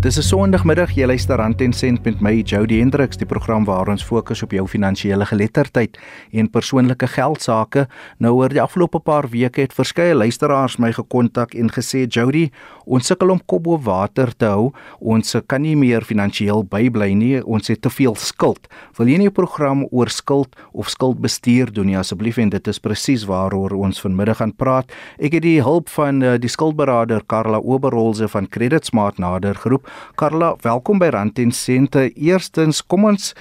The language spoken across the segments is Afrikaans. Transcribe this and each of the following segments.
Dis 'n Sondagmiddag, jy luister Rand en Sent met my Jody Hendriks, die program waar ons fokus op jou finansiële geletterdheid en persoonlike geld sake. Nou oor die afgelope paar weke het verskeie luisteraars my gekontak en gesê Jody, ons sukkel om kop bo water te hou. Ons kan nie meer finansiëel bybly nie. Ons het te veel skuld. Wil jy nie 'n program oor skuld of skuldbestuur doen nie asseblief en dit is presies waaroor ons vanmiddag gaan praat. Ek het die hulp van uh, die skuldberader Karla Oberholze van Credit Smart nader geroep. Karla, welkom by Rand en Sente. Eerstens, kom ons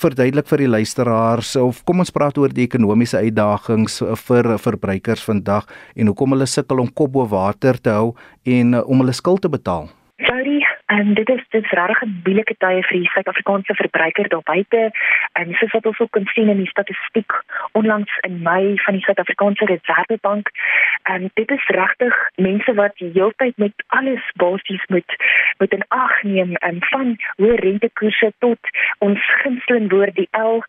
verduidelik vir die luisteraars of kom ons praat oor die ekonomiese uitdagings vir verbruikers vandag en hoekom hulle sukkel om kop bo water te hou en om hulle skuld te betaal. Sorry, En dit is dit is regtig 'n moeilike tye vir die Suid-Afrikaanse verbruiker daar buite. En soos wat ons ook kan sien in die statistiek onlangs in Mei van die Suid-Afrikaanse Reservebank, en dit is regtig mense wat die hele tyd met alles basies moet moet in ag neem en van hoë rentekoerse tot ons gunsteling woord die L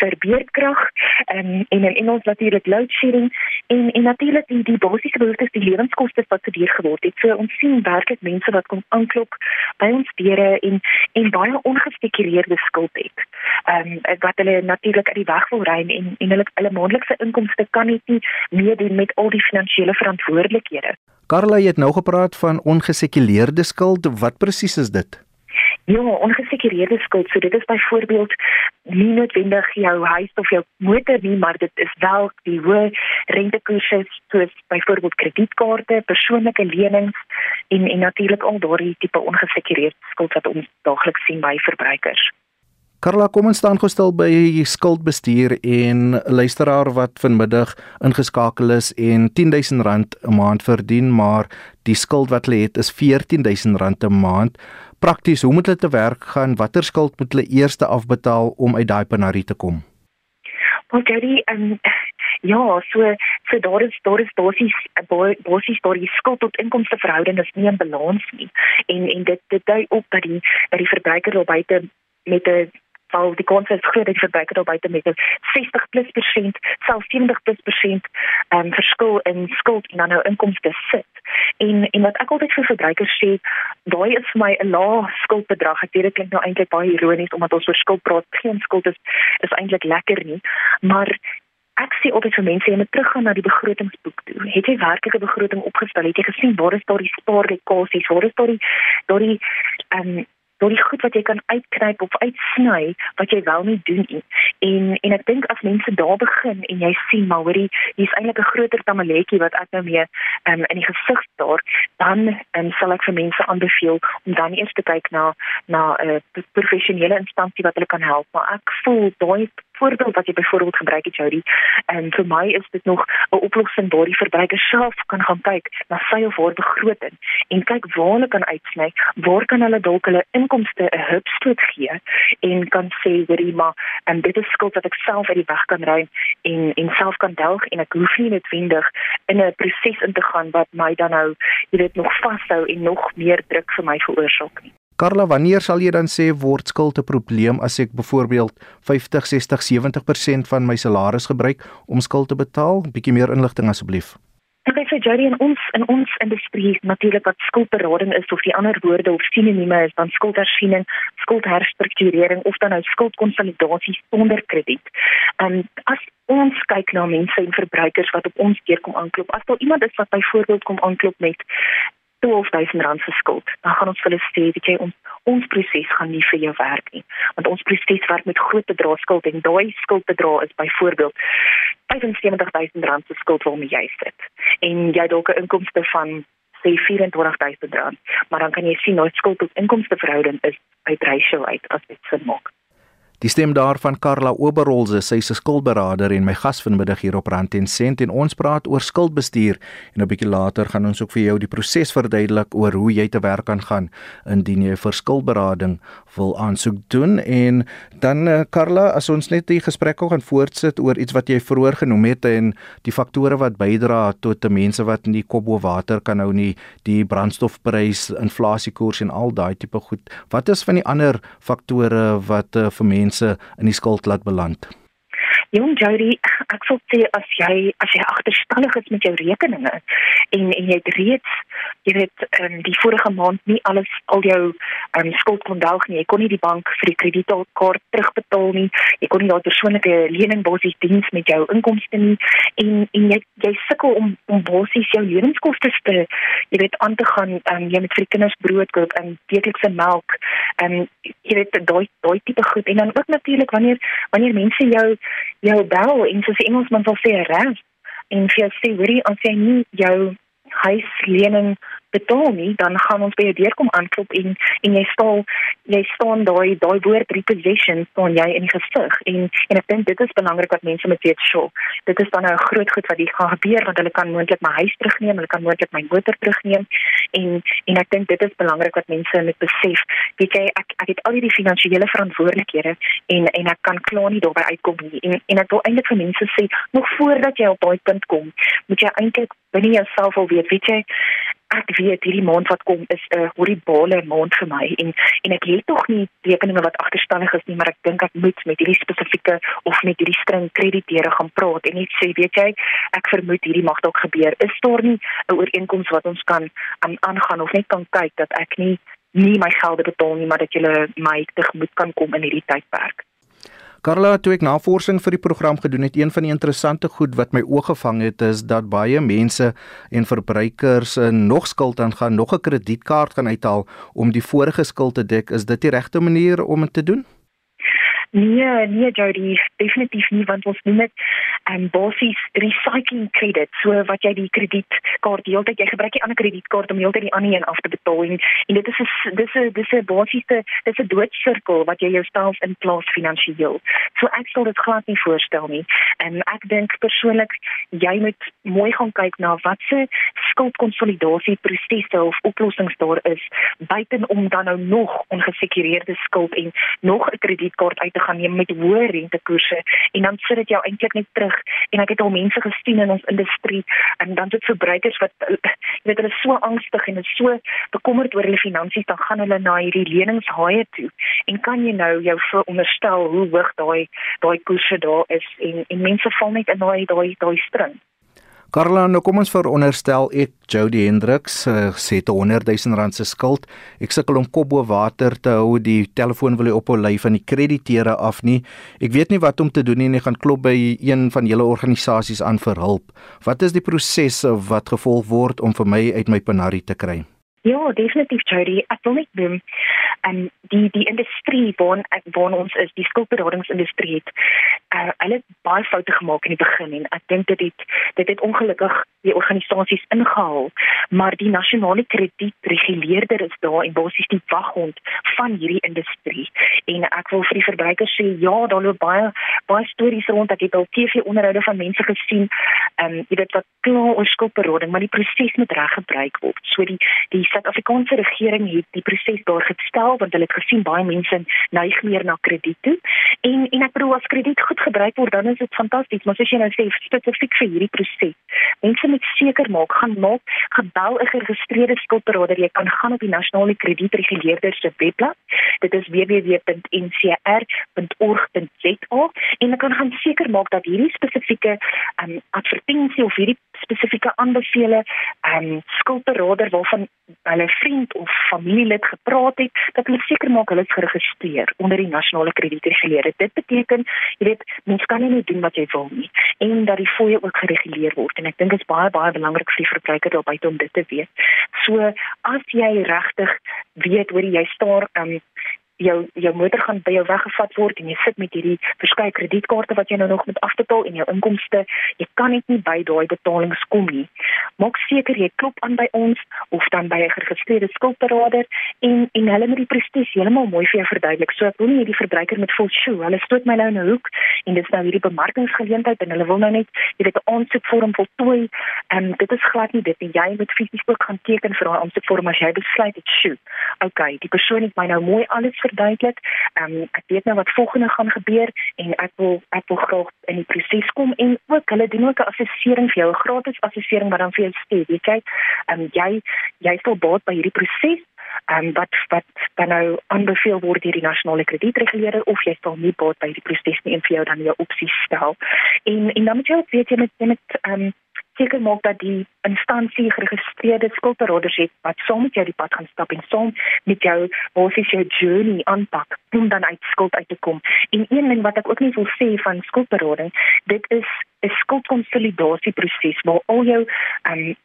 vir beerdkrag en en in Engels natuurlik load shedding en en natuurlik die, die basiese behoeftes die lewenskoste wat verduur geword het. So ons sien werklik mense wat kom aanklop by ons deure en en baie ongespekuleerde skuld het. Ehm um, wat hulle natuurlik uit die weg wil ry en en hulle hulle maandelikse inkomste kan nie meedoen met al die finansiële verantwoordelikhede. Karla het nou gepraat van ongesekuleerde skuld. Wat presies is dit? Ja, ongesekureerde skuld. So dit is byvoorbeeld nie noodwendig jou huis of jou motor nie, maar dit is wel die hoë rentekoerse soos byvoorbeeld kredietkaarte, persoonlike lenings en en natuurlik al daardie tipe ongesekureerde skuld wat ons daagliks sien by verbruikers. Karla, kom ons staan gestel by skuldbestuur en luisteraar wat vanmiddag ingeskakel is en R10000 'n maand verdien, maar die skuld wat hulle het is R14000 'n maand prakties hoe moet hulle te werk gaan? Watter skuld moet hulle eers afbetaal om uit daai penarie te kom? Want Gary, um, ja, so so daar is daar is basies basies daar die skuld tot inkomste verhouding is nie in balans nie. En en dit dit dui op dat die dat die verbruiker daar buite met 'n val die konsens groot dat die verbruiker daar buite met 'n 60 plus persent, selfs 70 plus persent um, verskil in skuld en dan nou inkomste sit. En en wat ek altyd vir verbruikers sê, daai is vir my 'n lae skuldbedrag. Ek weet dit klink nou eintlik baie ironies omdat ons oor skuld praat. Geen skuld is is eintlik lekker nie, maar ek sê altyd vir mense om terug gaan na die begrotingsboek toe. Het jy werklik 'n begroting opgestel? Het jy gesien waar is daar die spaarlekasies? Waar is daar die daardie ehm deur die goed wat jy kan uitknyp of uitsny wat jy wel nie doen nie. En en ek dink as mense daar begin en jy sien maar hoorie, hier's eintlik 'n groter tamaletjie wat ek nou mee um, in die gesig staar, dan um, sal ek vir mense aanbeveel om dan eers te kyk na na 'n uh, professionele instansie wat hulle kan help. Maar ek voel daai voorbeeld wat jy byvoorbeeld gebruik het Jody en vir my is dit nog 'n oplossing waar die verbruiker self kan gaan kyk na sy of haar begroting en kyk waar hulle kan uitsny waar kan hulle dalk hulle inkomste 'n hupstoot gee en kan sê hoorie maar en dit is skuld wat ek self uit die weg kan ry en en self kan delg en ek hoef nie noodwendig in 'n proses in te gaan wat my dan nou jy weet nog vashou en nog meer druk vir my veroorsaak nie Karla, wanneer sal jy dan sê word skuld 'n probleem as ek byvoorbeeld 50, 60, 70% van my salaris gebruik om skuld te betaal? Bietjie meer inligting asseblief. Ek sê Jerry en ons in ons industrie natuurlik wat skuldberading is of die ander woorde of sinonieme is dan skuldhersiening, skuldherstrukturering of dan nou skuldkonsolidasie sonder krediet. En as ons kyk na mense en verbruikers wat op ons deur kom aanklop, as daar iemand is wat byvoorbeeld kom aanklop met 12000 rand se skuld, dan gaan ons hulle sê, weet jy, ons ons proses gaan nie vir jou werk nie, want ons proses werk met groot bedrae skuld en daai skuldbedrag is byvoorbeeld 75000 rand se skuld waarmee jy sit. En jy dalk 'n inkomste van sê 24000 rand, maar dan kan jy sien nou skuld tot inkomste verhouding is uit ratio uit as dit sin maak. Die stem daarvan Karla Oberholze, sy 'n skuldberader en my gas vanmiddag hier op Rand en Sent en ons praat oor skuldbestuur en 'n bietjie later gaan ons ook vir jou die proses verduidelik oor hoe jy te werk kan gaan indien jy vir skuldberading wil aansoek doen en dan uh, Karla, as ons net die gesprek gaan voortsit oor iets wat jy vroeër genoem het en die faktore wat bydra tot te mense wat nie kop bo water kan hou nie, die brandstofprys, inflasiekoers en al daai tipe goed. Wat is van die ander faktore wat uh, vir mense in die skuld laat beland? Jong Jody, ek sou sê as jy as jy agterstallig is met jou rekeninge en en jy het reeds jy weet um, die vorige maand nie alles al jou um, skuld kon delg nie. Jy kon nie die bank vir die kredietkaart terugbetaal nie. Jy kon nie daardie persoonlike lening basies diens met jou inkomste nie en en jy jy sukkel om om basies jou lewenskoste te jy weet aan te gaan um, jy met vir die kinders brood koop en weeklikse melk en um, jy weet daai daai tipe goed en dan ook natuurlik wanneer wanneer mense jou jou bel en soos die Engelsman sal sê reg en vir jou sê hoorie as jy nie jou huislening betaal nie, dan gaan ons by jou deur kom aanklop en en jy staan jy staan daai daai woord repossession staan jy in die gesig en en ek dink dit is belangrik dat mense moet weet, "Sjoe, dit is dan nou 'n groot goed wat hier gaan gebeur want hulle kan moontlik my huis terugneem, hulle kan moontlik my motor terugneem." En en ek dink dit is belangrik dat mense moet besef, weet jy, ek ek het al hierdie finansiële verantwoordelikhede en en ek kan klaar nie daarby uitkom nie. En en ek wil eintlik vir mense sê, nog voordat jy op daai punt kom, moet jy eintlik binne jouself al weet, weet jy, ek weet hierdie maand wat kom is 'n horribale maand vir my en en ek het tog nie rekeninge wat agterstallig is nie maar ek dink ek moet met hierdie spesifieke of met hierdie string krediteure gaan praat en net sê weet jy ek vermoed hierdie mag dalk gebeur. Is daar nie 'n ooreenkoms wat ons kan um, aangaan of net kan kyk dat ek nie nie my gelde betaal nie maar dat jy my tegemoet kan kom in hierdie tydperk Carla, toe ek navorsing vir die program gedoen het, een van die interessante goed wat my oog gevang het, is dat baie mense en verbruikers eh, nog skuld aangaan, nog 'n kredietkaart gaan uithaal om die vorige skuld te dek. Is dit die regte manier om dit te doen? Nee, nee Jody, definitief nie want ons noem dit um, basies recycling credit. So wat jy die kredietkaart heeltyd jy gebruik die ander kredietkaart om heeltyd die ander een af te betaal en, en dit is dis 'n dis 'n basiese dis 'n doodsirkel wat jy jouself in plaas finansiëel. So ek sal dit glad nie voorstel nie. En ek dink persoonlik jy moet mooi gaan kyk na wat se skuldkonsolidasie prosesse of oplossings daar is buitenom dan nou nog ongesekureerde skuld en nog 'n kredietkaart uit te gaan neem met hoë rentekoerse en dan sit dit jou eintlik net terug en ek het al mense gesien in ons industrie en dan dit verbruikers wat jy weet hulle is so angstig en is so bekommerd oor hulle finansies dan gaan hulle na hierdie leningshaie toe en kan jy nou jou veronderstel hoe hoog daai daai koerse daar is en en mense val net in daai daai daai string Karla, nou kom ons veronderstel ek Jody Hendriks uh, sê te 100 000 rand se skuld. Ek sukkel om kop bo water te hou. Die telefoon wil hy ophou lê van die krediteure af nie. Ek weet nie wat om te doen nie en ek gaan klop by een van julle organisasies aan vir hulp. Wat is die prosesse wat gevolg word om vir my uit my penarie te kry? Ja, definitief Jody. Ek wil net doen en die die industrie waar waar ons is, die skuldberadingsindustrie het uh, hulle baie foute gemaak in die begin en ek dink dit het dit het ongelukkig die organisasies ingehaal, maar die nasionale kredietreguleerder is daar en basies die waghond van hierdie industrie. En ek wil vir die verbruikers sê ja, daar loop baie baie stories rond. Ek het al TV-onderhoude van mense gesien, ehm um, jy weet wat kla oor skuldberading, maar die proses moet reg gebruik word. So die die Suid-Afrikaanse regering het die proses daar gestel want hulle het gesien baie mense neig meer na krediet toe. En en ek bedoel as krediet goed gebruik word, dan is dit fantasties, maar as jy nou sê spesifiek vir hierdie proses, mense moet seker maak gaan maak gebel 'n geregistreerde skuldberader. Jy kan gaan op die nasionale kredietreguleerder se webblad. Dit is www.ncr.org.za en jy kan gaan seker maak dat hierdie spesifieke um, advertensie of hierdie spesifieke aanbevele um, skuldberader waarvan hulle vriend of familielid gepraat het, dat hulle seker maak hulle is geregistreer onder die nasionale kredietreguleerder. Dit beteken, jy weet, mens kan nie net doen wat jy wil nie en dat die fooie ook gereguleer word en ek dink dit is baie baie belangrik vir die verbruiker daar buite om dit te weet. So as jy regtig weet hoe jy staar um, jou jou motor gaan by jou weggevat word en jy sit met hierdie verskeie kredietkaarte wat jy nou nog moet afbetaal en jou inkomste, jy kan net nie by daai betalings kom nie. Maak seker jy klop aan by ons of dan by 'n geregistreerde skuldberader en en hulle moet die proses heeltemal mooi vir jou verduidelik. So ek wil nie die verbruiker met vol shoe, hulle stoot my nou in 'n hoek en dit is nou hierdie bemarkingsgeleentheid en hulle wil nou net jy weet 'n aansoekvorm voltooi en dit is glad nie dit nie. Jy moet fisies ook gaan teken vir daai aansoekvorm as jy besluit dit shoe. Okay, die persoon het my nou mooi alles verduidelik. Ehm um, ek weet nou wat volgende gaan gebeur en ek wil ek wil graag in die proses kom en ook hulle doen ook 'n assessering vir jou, 'n gratis assessering wat dan vir jou weet jy, ehm um, jy jy sal baat by hierdie proses um, wat wat dan nou aanbeveel word deur die nasionale kredietreguleerder of jy sal nie baat by die proses nie en vir jou dan jou opsies stel. En en dan moet jy ook weet jy met met ehm um, seker maak dat die instansie geregistreerde skuldberaders het wat saam met jou die pad gaan stap en saam met jou basies jou journey aanpak om dan uit skuld uit te kom. En een ding wat ek ook nie wil sê van skuldberading, dit is 'n skuldkonsolidatieproses waar al jou um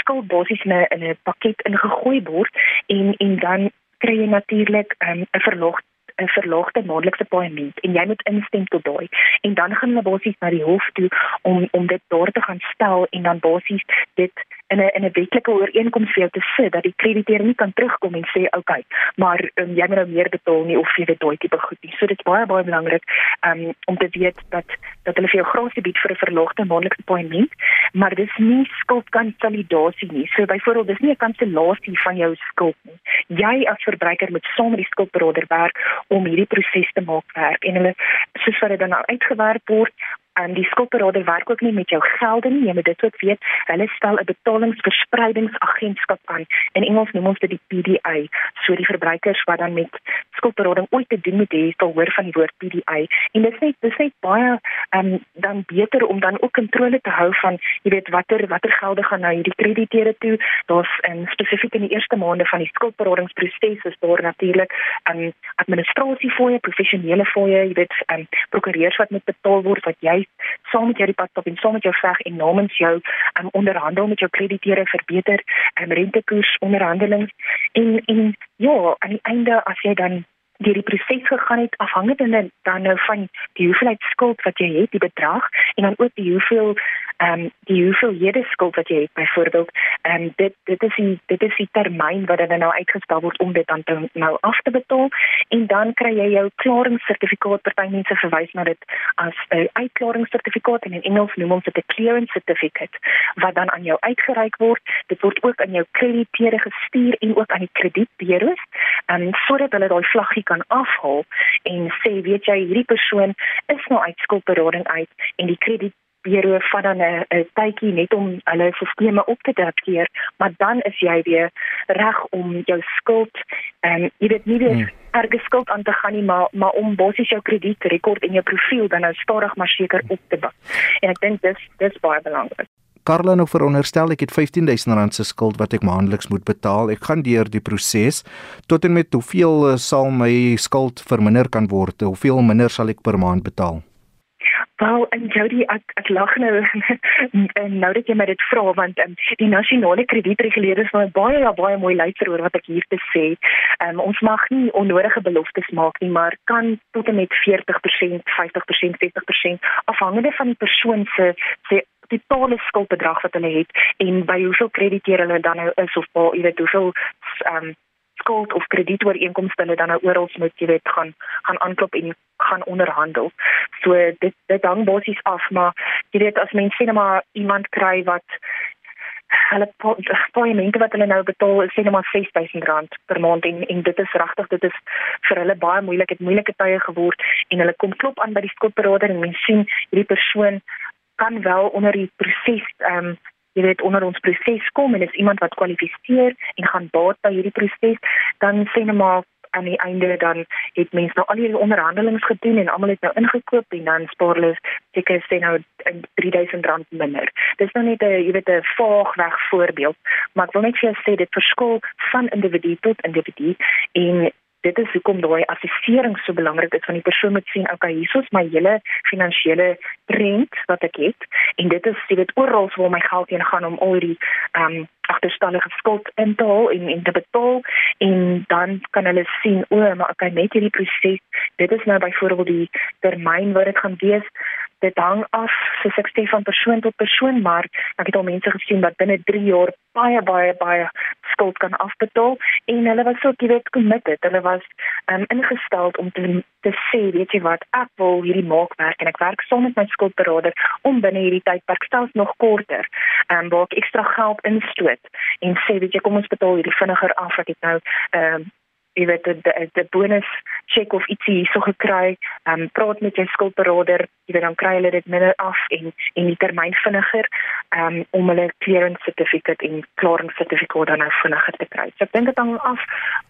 skuld basies in 'n in 'n pakket ingegooi word en en dan kry jy natuurlik um, 'n verlaagde 'n verlaagde maandelikse paaiement en jy moet instem tot daai. En dan gaan hulle basies na die hof toe om om dit daar te gaan stel en dan basies dit in 'n in 'n wetlike ooreenkoms vir jou te sit dat die krediteur nie kan terugkom en sê okay, maar um, jy moet nou meer betaal nie of jy weet daai tipe goed nie. So dit is baie baie belangrik um, om te weet dat dat hulle vir jou gratis bied vir 'n verlaagde maandelikse paaiement, maar dis nie skuldkonsolidasie nie. So byvoorbeeld dis nie 'n kansellasie van jou skuld nie. Jy as verbruiker moet saam met die skuldberader werk om hierdie proses te maak werk en hulle soos wat dit dan nou uitgewerk word en die skuldberader werk ook nie met jou gelde nie, jy moet dit ook weet. Hulle stel 'n betalingsverspreidingsagentskap aan. In Engels noem ons dit die PDA. So die verbruikers wat dan met skuldberading ooit te doen moet hê, sal hoor van die woord PDA. En dit is net dit is net baie um, dan beter om dan ook kontrole te hou van, jy weet, watter watter gelde gaan na hierdie krediteure toe. Daar's in spesifiek in die eerste maande van die skuldberadingsproses is daar natuurlik um, administrasie fooie, professionele fooie, jy weet, um, prokureurs wat moet betaal word wat jy saam met jou die pad stap en saam met jou veg en namens jou um, onderhandel met jou krediteure vir beter um, rentekoers onderhandelings en en ja aan die einde as jy dan deur die proses gegaan het afhangende dan nou van die hoeveelheid skuld wat jy het, die bedrag en dan ook die hoeveel ehm um, die hoeveelhede skuld wat jy het byvoorbeeld ehm um, dit dit is die dit is die termyn wat dan nou uitgestel word om dit dan te, nou af te betaal. En dan kry jy jou klaringssertifikaat. Party mense verwys na dit as 'n uitklaringssertifikaat en in Engels noem ons dit 'n clearance certificate wat dan aan jou uitgereik word. Dit word ook aan jou krediteure gestuur en ook aan die kredietburo's ehm um, sodat hulle daai vlaggie kan afhaal en sê weet jy hierdie persoon is nou uit skuldberading uit en die krediet bureau vat dan 'n tydjie net om hulle sisteme op te dateer, maar dan is jy weer reg om jou skuld en um, jy weet nie weer hmm. erge skuld aan te gaan nie, maar maar om basies jou kredietrekord en jou profiel dan nou stadig maar seker op te bou. En ek dink dis dis baie belangrik. Karla nou veronderstel ek het R15000 se skuld wat ek maandeliks moet betaal. Ek gaan deur die proses tot en met hoeveel eh, sal my skuld verminder kan word? Hoeveel minder sal ek per maand betaal? Wel, en Jody, ek ek lag nou en nou dat jy my dit vra want um, die nasionale kredietreguleerders het baie ja baie mooi luister oor wat ek hier te sê. Um, ons mag nie onnodige beloftes maak nie, maar kan tot en met 40%, 50%, 60% afhangende van die persoon se se die totale skuldbedrag wat hulle het en by hoeveel krediteure hulle dan nou is of jy weet hoeveel ehm um, skuld of kredietooreenkomste hulle dan nou oral moet jy weet gaan gaan aanklop en gaan onderhandel. So dit dit hang basies af, maar jy weet as mense sê net maar iemand kry wat hulle paaiement wat hulle nou betaal is net maar R6000 per maand en en dit is regtig dit is vir hulle baie moeilik, het moeilike tye geword en hulle kom klop aan by die skuldberader en mens sien hierdie persoon kan wel onder die proses ehm um, jy weet onder ons proses kom en is iemand wat kwalifiseer en gaan baat by hierdie proses, dan sê net maar aan die einde dan het mense nou al hierdie onderhandelings gedoen en almal het nou ingekoop en dan spaar hulle seker sê nou R3000 minder. Dis nou net 'n jy weet 'n vaag weg voorbeeld, maar ek wil net vir jou sê dit verskil van individu tot individu en dit is hoekom daai assessering so belangrik is van die persoon moet sien okay hiersoos my hele finansiële trend wat ek het en dit is weet oral waar my geld heen gaan om al die ehm um, agterstallige skuld in te haal en en te betaal en dan kan hulle sien o maar okay met hierdie proses dit is nou byvoorbeeld die termyn wat dit gaan wees dit hang af soos ek sê van persoon tot persoon maar ek het al mense gesien wat binne 3 jaar baie baie baie skuld kan afbetaal en hulle was so jy weet committed. Hulle was um, ingestel om te te sê weet jy wat ek wil hierdie maak werk en ek werk saam met my skuldberader om binne hierdie tydperk selfs nog korter um, waar ek ekstra geld instoot en sê weet jy kom ons betaal hierdie vinniger af wat ek nou ehm um, jy weet 'n 'n bonus check of ietsie hierso gekry, ehm um, praat met jou skuldberader, jy weet dan kry hulle dit minder af en en die termyn vinniger ehm um, om hulle clearance certificate en klaringssertifikaat dan nou vinniger te kry. So ek dink dit hang af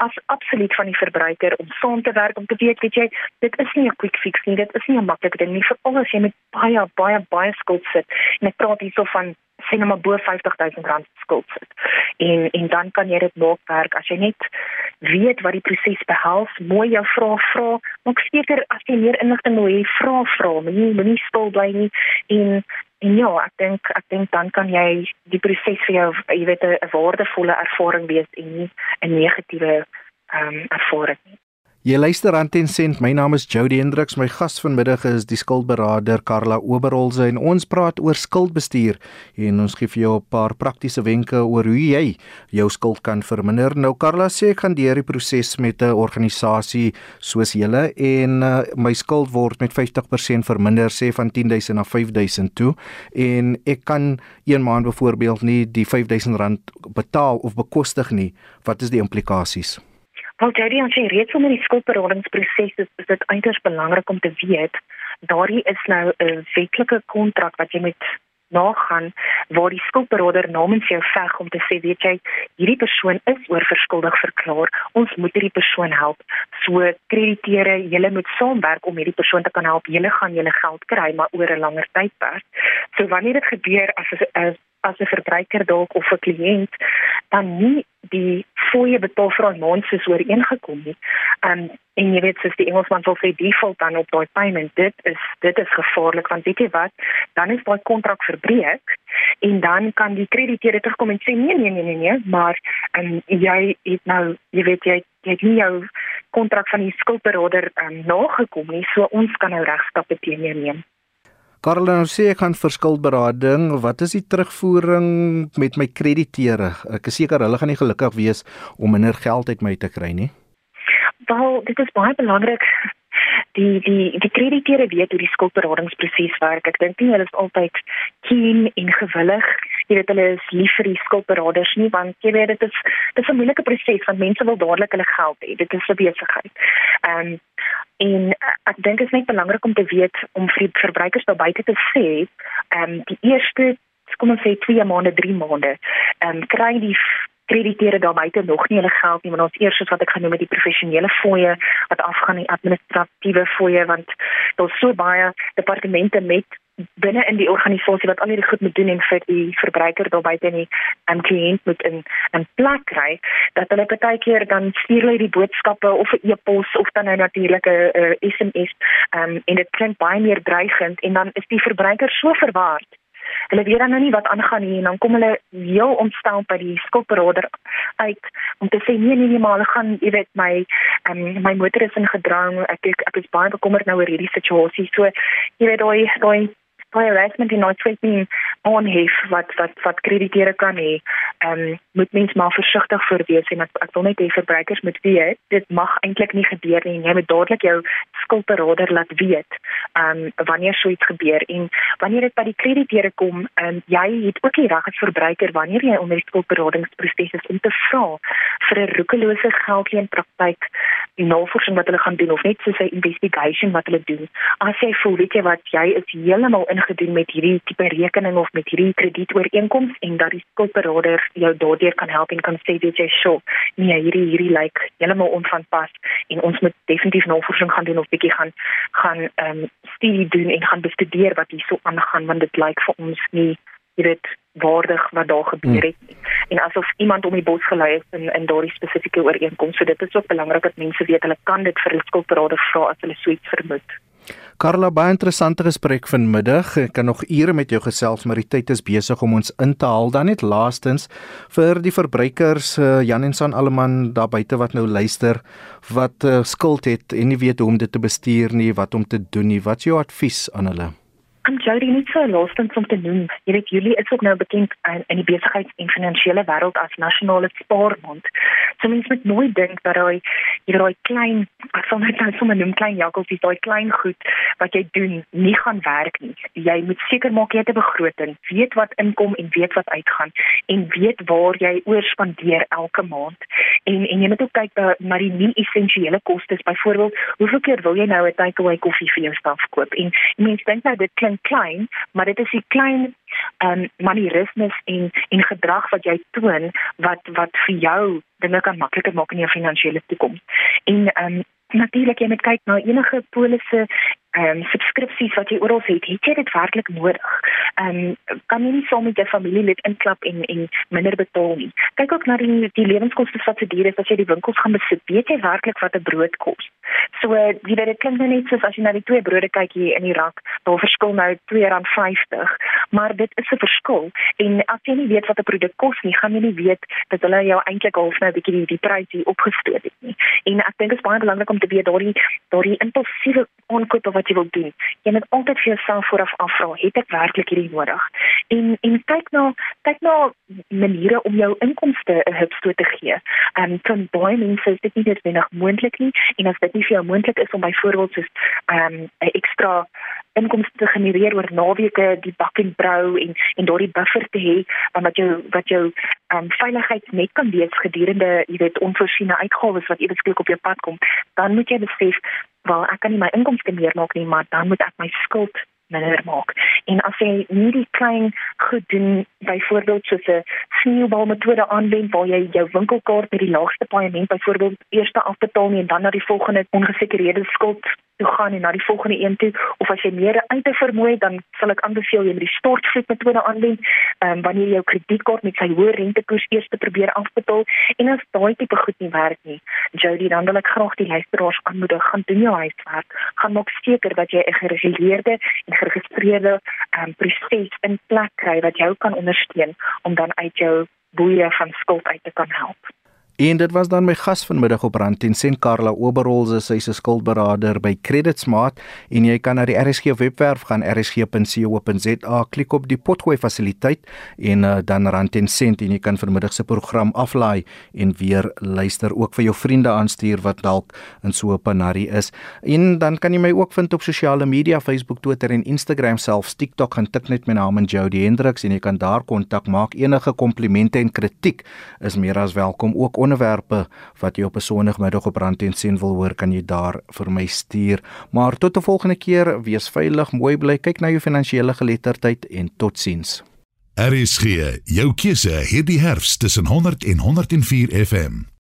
as absoluut van die verbruiker om saam te werk om te weet, weet jy, dit is nie 'n quick fix nie, dit is nie 'n maklike ding nie, veral as jy met baie baie baie skuld sit. En ek praat hierso van sien nou maar bo 50000 rand skuld sit. En en dan kan jy dit maak werk as jy net weet wat die proses behels, mooi jou vrae vra, maak seker as jy meer inligting wil hê, vra vra, moenie moenie stil bly nie en en ja, ek dink ek dink dan kan jy die proses vir jou jy weet 'n waardevolle ervaring wees en nie 'n negatiewe ehm um, ervaring nie. Jy luister aan Ten Cent. My naam is Jody Hendriks. My gas vanmiddag is die skuldberader Karla Oberholze en ons praat oor skuldbestuur en ons gee vir jou 'n paar praktiese wenke oor hoe jy jou skuld kan verminder. Nou Karla sê ek gaan deur die proses met 'n organisasie soos julle en uh, my skuld word met 50% verminder sê van 10000 na 5000 toe en ek kan een maand byvoorbeeld nie die 5000 rand betaal of bekostig nie. Wat is die implikasies? Wel Jerry, as jy reeds onder die skuldberadingsproses is, is dit uiters belangrik om te weet daardie is nou 'n wetlike kontrak wat jy met nagaan waar die skuldberader namens jou veg om te sê weet jy hierdie persoon is oorverskuldig verklaar. Ons moet hierdie persoon help. So krediteure julle moet saamwerk om hierdie persoon te kan help. Julle gaan julle geld kry maar oor 'n langer tydperk. So wanneer dit gebeur as 'n as 'n verbruiker dalk of 'n kliënt dan nie die fooie betaal vir 'n maand soos ooreengekom nie. Um en jy weet soos die Engelsman sal sê default dan op daai payment. Dit is dit is gevaarlik want weet jy wat, dan is daai kontrak verbreek en dan kan die krediteure terugkom en sê nee nee nee nee nee, maar um jy het nou jy weet jy jy het nie jou kontrak van die skuldberader um nagekom nie, so ons kan nou regstappe teen jou neem. Karel nou sê ek gaan verskuldberading. Wat is die terugvoering met my krediteure? Ek is seker hulle gaan nie gelukkig wees om minder geld uit my te kry nie. Wel, dit is baie belangrik die die die krediteure weet hoe die skuldberadingsproses werk. Ek dink nie hulle is altyd keen en gewillig. Jy weet hulle is lief vir die skuldberaders nie want jy weet dit is dit is 'n moeilike proses want mense wil dadelik hulle geld hê. Dit is 'n besigheid. Ehm um, en ek dink dit is net belangrik om te weet om vir verbruikers daar buite te sê, ehm um, die eerste kom ons sê 2 maande, 3 maande, ehm um, kry die krediteure daar buite nog nie hulle geld nie, maar ons eers soos wat ek genoem het die professionele fooie wat afgaan die administratiewe fooie want daar's so baie departemente met binne in die organisasie wat al hierdie goed moet doen en vir die verbruiker daar buite nie 'n kliënt moet in 'n plek kry dat hulle baie keer dan stuur hulle die boodskappe of 'n e-pos of dan nou natuurlik 'n SMS um, en dit klink baie meer dreigend en dan is die verbruiker so verward Hulle weet dan nou nie wat aangaan nie en dan kom hulle heel ontstel by die skuldberader uit om te sê nee nee nee maar hulle gaan jy weet my um, my moeder is in gedrang. Ek ek, ek is baie bekommerd nou oor hierdie situasie. So jy weet daai daai baie harassment en nooit sweet nie on hef wat wat wat krediteure kan hê. Ehm um, moet mens maar versigtig voor wees en ek, ek wil net hê verbruikers moet weet dit mag eintlik nie gebeur nie en jy moet dadelik jou skuldberader laat weet ehm um, wanneer so iets gebeur en wanneer dit by die krediteure kom ehm um, jy het ook die reg as verbruiker wanneer jy onder die skuldberadingsproses is om te vra vir 'n roekelose geldleen praktyk die navorsing wat hulle gaan doen of net so 'n investigation wat hulle doen. As jy voel weet jy wat jy is heeltemal ingedoen met hierdie tipe rekening of met hierdie kredietooreenkoms en dat die skuldberader jou daardeur kan help en kan sê weet jy sjo, nee hierdie hierdie lyk like heeltemal onvanpas en ons moet definitief navorsing gaan doen of bietjie gaan gaan ehm um, studie doen en gaan bestudeer wat hier so aangaan want dit lyk like vir ons nie jy weet waardig wat daar gebeur het hmm. en asof iemand om die bos gelei is in in daardie spesifieke ooreenkoms. So dit is ook belangrik dat mense weet hulle kan dit vir hulle skuldberader vra as hulle so iets vermoed. Karla, baie interessante gesprek vanmiddag. Ek kan nog ure met jou gesels, maar die tyd is besig om ons in te haal. Dan net laastens vir die verbruikers, uh, Jan en San Alleman daar buite wat nou luister, wat uh, skuld het en nie weet hoe om dit te bestuur nie, wat om te doen nie. Wat is jou advies aan hulle? Am Jody net so laastens om te noem. Jy weet Julie is ook nou bekend in, in die besigheids- en finansiële wêreld as nasionale spaarmond. So mens moet nooit dink dat daai jy daai klein, ek sal net nou sommer noem klein jakkalsies, daai klein goed wat jy doen, nie gaan werk nie. Jy moet seker maak jy het 'n begroting, weet wat inkom en weet wat uitgaan en weet waar jy oorspandeer elke maand En en jy moet ook kyk na, na die nie essensiële kostes. Byvoorbeeld, hoeveel keer wil jy nou 'n takeaway koffie vir jou staf koop? En mense dink nou dit klink klein, maar dit is die klein um manierismes en en gedrag wat jy toon wat wat vir jou dinge kan makliker maak in jou finansiële toekoms. En um natuurlik jy moet kyk na enige polisse ehm um, subskripsies wat jy oral het, het jy dit werklik nodig? Ehm um, kan jy nie saam met jou familielid inklap en en minder betaal nie. Kyk ook na die die lewenskoste wat se duur is as jy die winkels gaan besit. Weet jy werklik wat 'n brood kos? So jy weet dit klink nou net soos as jy na die twee brode kyk hier in die rak, daar verskil nou R2.50, maar dit is 'n verskil. En as jy nie weet wat 'n produk kos nie, gaan jy nie weet dat hulle jou eintlik half nou 'n bietjie die, die prys hier opgestoot het nie. En ek dink dit is baie belangrik om te weet daardie daardie impulsiewe aankope wat jy wil doen. Jy moet altyd vir jouself vooraf afvra, het ek werklik hierdie nodig? En en kyk na kyk na maniere om jou inkomste 'n hupstoot te gee. Ehm um, van baie mense is dit nie noodwendig moontlik nie en as dit nie vir jou moontlik is om byvoorbeeld soos ehm um, ekstra inkomste te genereer oor naweke die bak en brou en en daardie buffer te hê wat jou wat jou um, veiligheid net kan wees gedurende jy weet onvoorsiene uitgawes wat ewesklik op jou pad kom dan moet jy besef wel ek kan nie my inkomste meer maak nie, maar dan moet ek my skuld minder maak. En as jy nie die klein goed doen, byvoorbeeld soos 'n sneeubal-metode aanwend waar jy jou winkelkaart met die laagste paaiement byvoorbeeld eers afbetaal nie en dan na die volgende ongesekerede skuld toe gaan en na die volgende een toe of as jy meer uit te vermoei dan sal ek aanbeveel jy met die stortvloed metode aanwend. Um, wanneer jy jou kredietkaart met sy hoë rentekoers eers te probeer afbetaal en as daai tipe goed nie werk nie. Jody dan wil ek graag die luisteraars aanmoedig gaan doen jou huiswerk. Gaan maak seker dat jy 'n gereguleerde en geregistreerde um, proses in plek kry wat jou kan ondersteun om dan uit jou boeie van skuld uit te kan help En dit was dan my gas vanmiddag op Rand en Sent Karla Oberholze, sy is 'n skuldberader by Credit Smart en jy kan na die RSG webwerf gaan rsg.co.za klik op die potgooi fasiliteit en uh, dan Rand en Sent en jy kan vanmiddag se program aflaai en weer luister ook vir jou vriende aanstuur wat dalk in so 'n panarie is. En dan kan jy my ook vind op sosiale media, Facebook, Twitter en Instagram selfs. TikTok gaan tik net my naam en Jody Hendriks en jy kan daar kontak maak. Enige komplimente en kritiek is meer as welkom ook onderwerpe wat jy op 'n Sondagmiddag op Rand en Sen wil hoor, kan jy daar vir my stuur. Maar tot 'n volgende keer, wees veilig, mooi bly, kyk na jou finansiële geletterdheid en totsiens. RSG, jou keuse hierdie herfs tussen 100 en 104 FM.